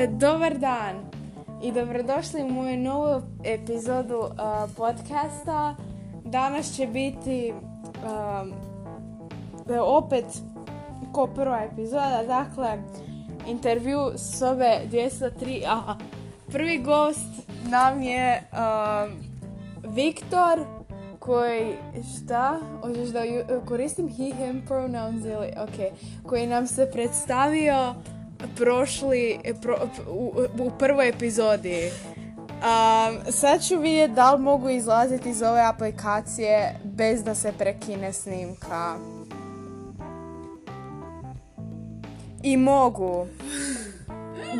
E, Dobar dan i dobrodošli u moju novu epizodu uh, podcasta. Danas će biti um, opet ko prva epizoda, dakle intervju s ove 203. Aha, prvi gost nam je um, Viktor koji, šta? Hoćeš da koristim he, him pronouns ili, ok, koji nam se predstavio prošli, pro- u, u prvoj epizodi. Um, sad ću vidjeti da li mogu izlaziti iz ove aplikacije bez da se prekine snimka. I mogu.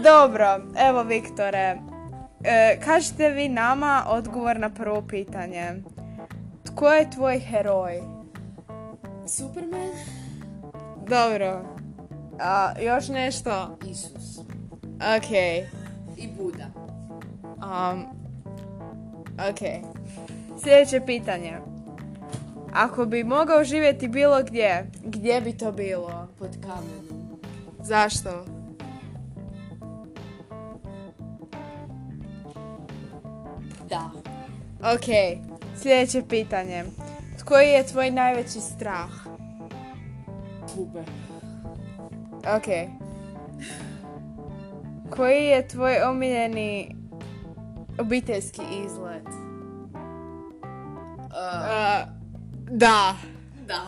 Dobro, evo Viktore. E, kažete vi nama odgovor na prvo pitanje. Tko je tvoj heroj? Superman? Dobro. A, još nešto? Isus. Ok. I Buda. Um, ok. Sljedeće pitanje. Ako bi mogao živjeti bilo gdje, gdje bi to bilo? Pod kamenom. Zašto? Da. Ok. Sljedeće pitanje. Koji je tvoj najveći strah? Bube. Ok. Koji je tvoj omiljeni obiteljski izlet? Uh, da. da.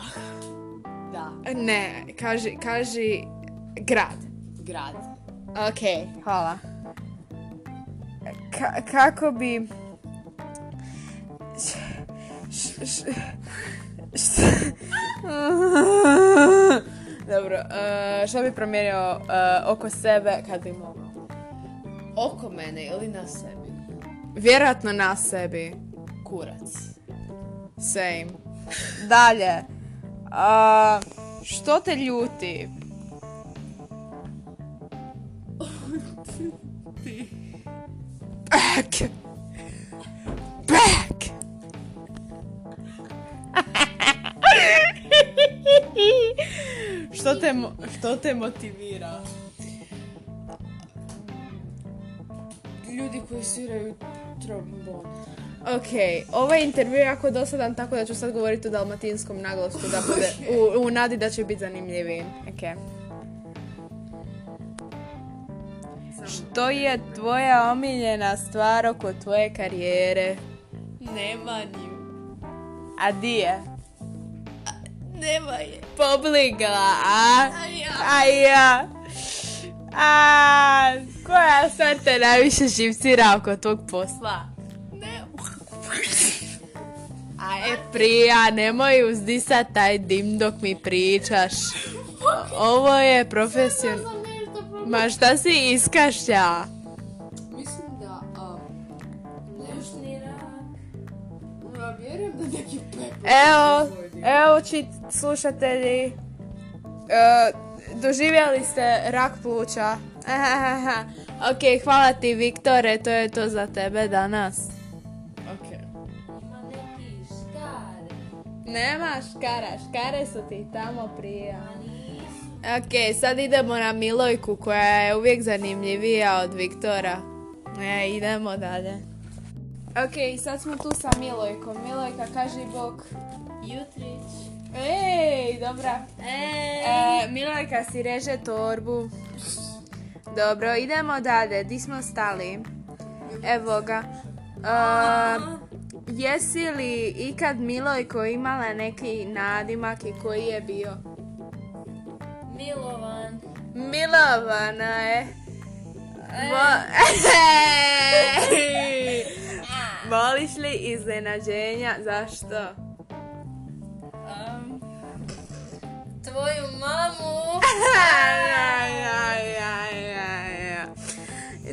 Da. Ne, kaži, kaži grad. Grad. Ok, hvala. Ka- kako bi... Š- š- š- Dobro, uh, što bi promijenio uh, oko sebe kad bi mogao? Oko mene ili na sebi? Vjerojatno na sebi. Kurac. Same. Dalje. Uh, što te ljuti? Back. Back. Što, te, mo- što te motivira? Ljudi koji sviraju trombon. Ok, ovaj intervju je jako dosadan, tako da ću sad govoriti u dalmatinskom naglasku da bude, u, u nadi da će biti zanimljiviji. Ok. Što je tvoja omiljena stvar oko tvoje karijere? Nema nju. A di je? Nema je. Pobligla, a? A ja. A ja. A, koja stvar te najviše živcira oko tog posla? Ne. A e, prija, nemoj uzdisat taj dim dok mi pričaš. Ovo je profesionalno. Sam. Ma šta si iskašlja? Evo, evo čit slušatelji. E, doživjeli ste rak pluća. Ok, hvala ti Viktore, to je to za tebe danas. Ok. Nema škara, škare su ti tamo prije. Ok, sad idemo na Milojku koja je uvijek zanimljivija od Viktora. E, idemo dalje. Ok, sad smo tu sa Milojkom. Milojka, kaži bok. Jutrić. Ej, dobra. Ej. E, Milojka si reže torbu. Dobro, idemo dalje. Di smo stali? Evo ga. E, jesi li ikad Milojko imala neki nadimak i koji je bio? Milovan. Milovana je. Vo- Voliš li iznenađenja? Zašto? Um, tvoju mamu.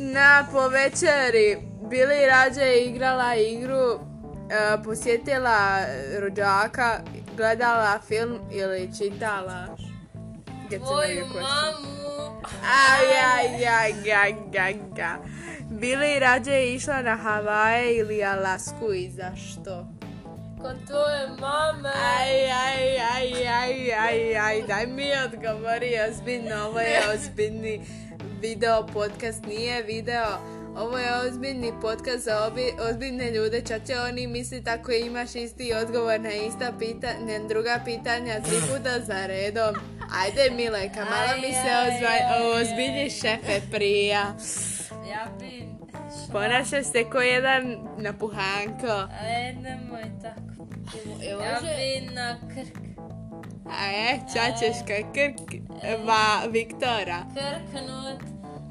Na po večeri Bili rađe igrala igru, e, posjetila rođaka, gledala film ili čitala. Tvoju mamu. Aj, aj, aj, aj, aj, aj. Bili rađe išla na Havaje ili Alasku i zašto? kod tvoje mame. Aj, aj, aj, aj, aj, aj, daj mi odgovori ozbiljno, ovo je ozbiljni video podcast, nije video. Ovo je ozbiljni podcast za obi, ozbiljne ljude, čače oni misli tako imaš isti odgovor na ista pitanja, druga pitanja, tri puta za redom. Ajde Mileka, malo mi se ozbilji šefe prija. Ponašaš se ko jedan napuhanko. Aj, nemoj tako. Evo, Ja bi na krk. A je, čačeška krk, va, Viktora. Krknut.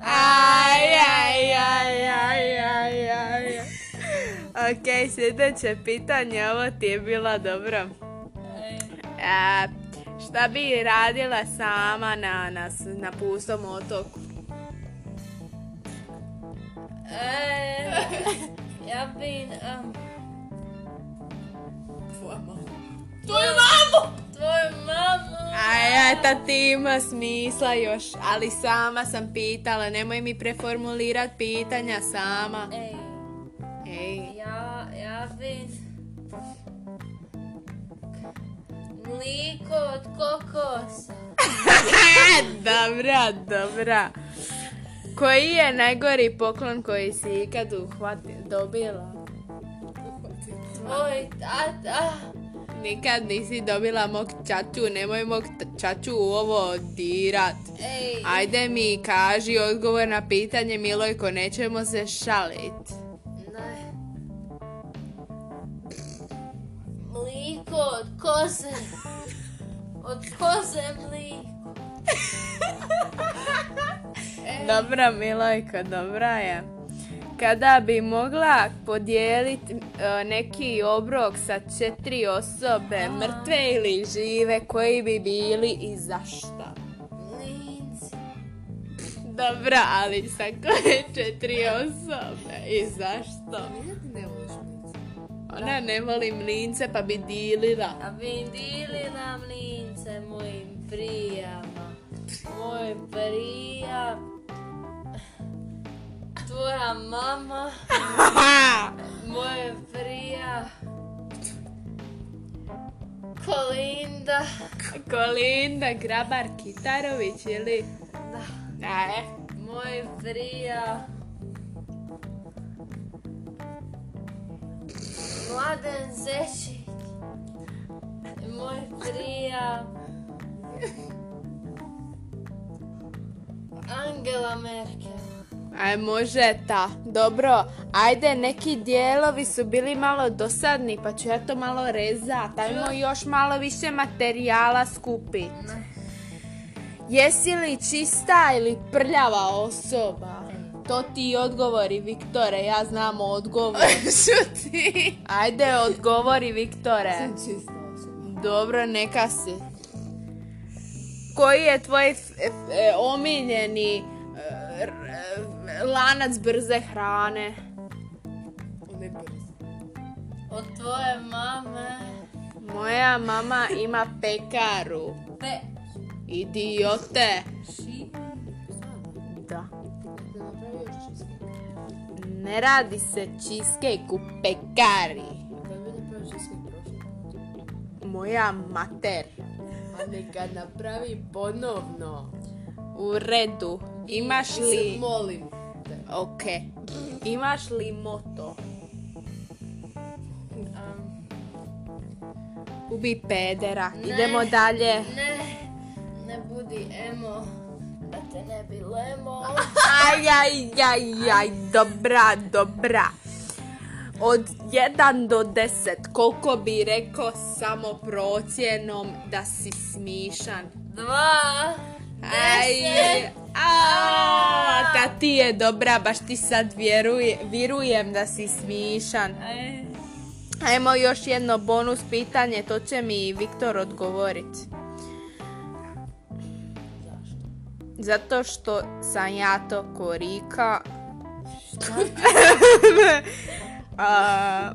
Aj, aj, aj, aj, aj, aj. Ok, sljedeće pitanje, ovo ti je bilo dobro. A, šta bi radila sama na, na, na pustom otoku? Aj, ja bi... Um, Tvoja mama. tvoju mamu! Tvoju mamu! A eto ti ima smisla još, ali sama sam pitala, nemoj mi preformulirat pitanja sama. Ej, Ej, ja, ja bi... Mliko od kokosa. dobra, dobra. Koji je najgori poklon koji si ikad uhvati, dobila? Tvoj tata. Nikad nisi dobila mog čaču, nemoj mog čaču u ovo dirat. Ej, Ajde mi kaži odgovor na pitanje Milojko, nećemo se šalit. ne. Mliko od koze. Od koze mliko. Dobra Milojko, dobra je. Kada bi mogla podijeliti e, neki obrok sa četiri osobe, mrtve ili žive, koji bi bili i zašto? Dobra, ali sa koje četiri osobe i zašto? Ti ne? Ona ne voli mlince pa bi dilila. A bi dilila mlince mojim prijama. Moj prija. Tvoja mama. Moje prija. Kolinda. Kolinda Grabar Kitarović ili... Da. A, e. Moj prija. Mladen Zečić. Moj prija. Angela Merkel. Aj, može ta. Dobro, ajde, neki dijelovi su bili malo dosadni, pa ću ja to malo rezat. Ajmo još malo više materijala skupit. Jesi li čista ili prljava osoba? To ti odgovori, Viktore, ja znam odgovor. Šuti. Ajde, odgovori, Viktore. Sam čista osoba. Dobro, neka si. Koji je tvoj f- f- e, omiljeni r- e, lanac brze hrane? On je brz. Od tvoje mame. Moja mama ima pekaru. Pe. Idiote. Ši. Da. Ne radi se cheesecake u pekari. Moja mater. A neka napravi ponovno. U redu. Imaš li... molim te. Ok. Imaš li moto? Um, Ubi pedera. Ne. Idemo dalje. ne. Ne budi emo. Da te ne bi lemo. Aj, aj, aj, aj, dobra, dobra. Od 1 do 10, koliko bi rekao samo procjenom da si smišan? Dva. Aj, Deset. a, ta ti je dobra, baš ti sad vjeruje, vjerujem da si smišan. Aj. Ajmo još jedno bonus pitanje, to će mi Viktor odgovoriti. Zato što sam ja to korika. A,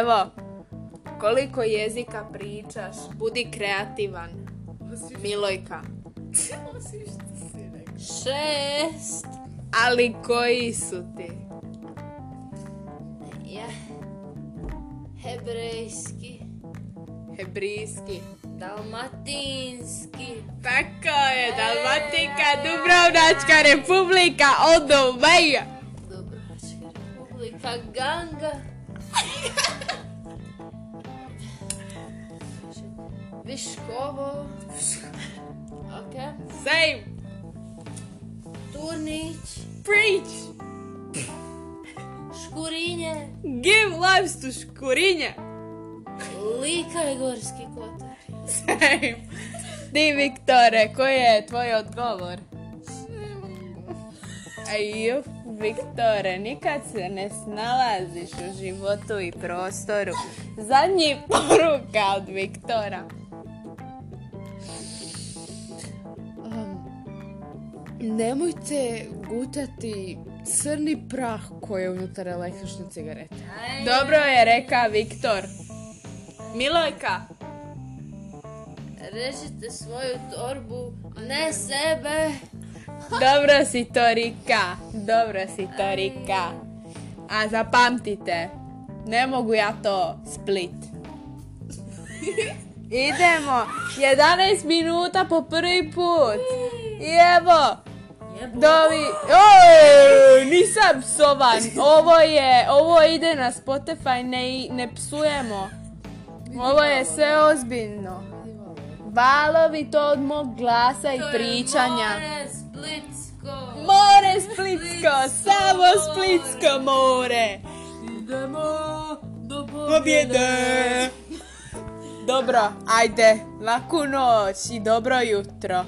evo, koliko jezika pričaš? Budi kreativan. Milojka. Osim što si rekao. Šest. Ali koji su ti? Ja. Hebrejski. Hebrijski. Dalmatinski. Tako je, Dalmatika, Dubrovnačka republika, all the way. Dubrovačka republika. Ganga. Viškovo. Ok. Same. Turnić. Preach. Škurinje. Give lives to škurinje. Lika i Gorski kotar. Same. Ti, Viktore, koji je tvoj odgovor? Aju, Viktore, nikad se ne snalaziš u životu i prostoru. Zadnji poruka od Viktora. Nemojte gutati crni prah koji je unutar električne cigarete. Dobro je reka Viktor. Milojka, Režite svoju torbu, ne sebe. dobro si to Rika, dobro si to Rika. A zapamtite, ne mogu ja to split. Idemo, 11 minuta po prvi put. I evo, Dovi, oj, nisam psovan. Ovo je, ovo ide na Spotify, ne, ne psujemo. Ovo je sve ozbiljno. Valovi to od mog glasa i pričanja. More Splitsko. Samo Splitsko more. Idemo do Pobjede. Dobro, ajde, laku noć i dobro jutro.